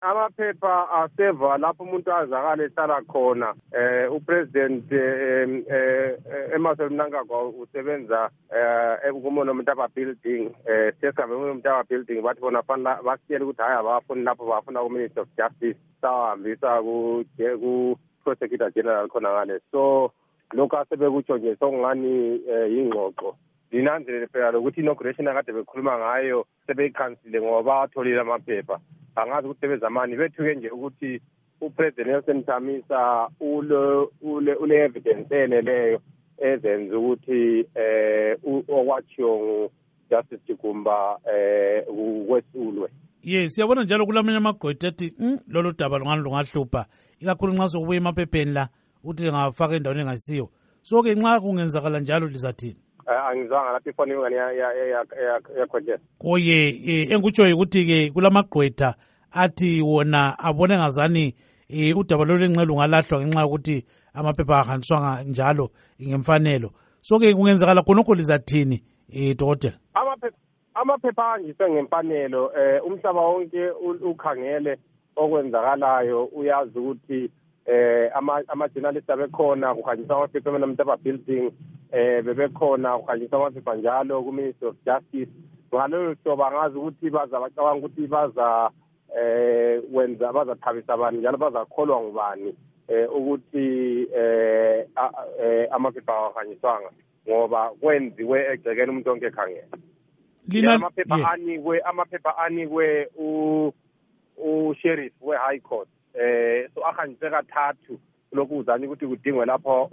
amaphepha aseva lapho umuntu azakala ehlala khona eh upresident eh, eh, eh, emasoli mnangagwa usebenza ekumono mntaba building eh sesave kumono mntaba building bathi bona fanele basitshele ukuthi hhayi abafuni lapho bafuna ku-minister of justice sawahambisa ku-prosecutor general khona ngale so lokhu asebekutsho nje sokungani um yingxoxo linanzelele phela lokuthi inauguration akade bekhuluma ngayo sebeyikhansile ngoba bawatholile amaphepha angazi ukuthi sebezamani bethuke nje ukuthi upresident nelson chamisa une-evidence eneleyo ezenza ukuthi um okwatshiwo ngujustice jigumba um kwesulwe ye siyabona njalo kulamanye amagodi athi mm, lolu daba lungani lungahlupha ikakhulu nxa sokubuya emaphepheni la ukuthi lingafaka endaweni engayisiyo so-ke nxa kungenzakala njalo lizathini eh, angizwanga lapho ifoni ingane yakhotshela kuye eh, engikutshoyo ukuthi-ke kulamagqwetha athi wona abone ngazani um udaba lolwenxe lungalahlwa ngenxa yokuthi amaphepha ahanjiswanga njalo ngemfanelo so-ke kungenzakala khonokho lizathini um dokotela amaphepha ahanjiswe ngemfanelo eh umhlaba wonke ukhangele okwenzakalayo uyazi ukuthi eh ama-journalist abekhona kuhanjiswa amaphepha emenamtaba building eh bebekhona kuhanjiswa amaphepha njalo ku-ministry of justice ngalolo hlobo angazi ukuthi baza bacabanga ukuthi baza eh wenza bazathabisa abantu njalo bazakholwa ngubani eh ukuthi eh, eh amaphepha awahanjiswanga ngoba kwenziwe egcekeni umuntu onke ekhangela amaphepha anikwe amaphepha anikwe usheriff we-high court eh so ahanjise kathathu lokhu uzanye ukuthi kudingwe lapho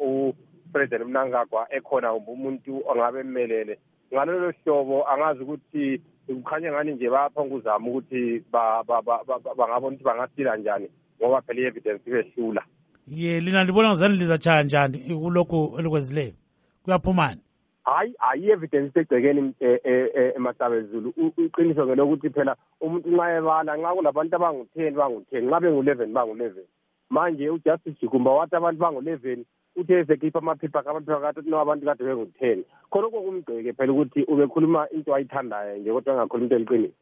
upresident mnangagwa ekhona kumbe umuntu ongabe emmelele ngalolo hlobo angazi ukuthi kukhanye ngani nje bayaphonga uzama ukuthi bangabona ukuthi bangasila njani wabapha i-evidence ibehlula ye lina libona ngizani liza tshaya njani kulokhu elikwenzileyo kuyaphumani hayi hayi i-evidence isegcekeni e, e, e, emasabezulu iqiniso ke lokuthi phela umuntu nxa ebala nxa kulabantu abangu-ten bangu-ten nxa bengu-eleven bangu-eleven manje ujustice jikumba wathi abantu bangu-eleven uthe esekhipha amaphepha amaphepha kathi no abantu kade bengu-ten khonokho kumgceke phela ukuthi ubekhuluma into ayithandayo nje kodwa angakhuluma into eliqiniso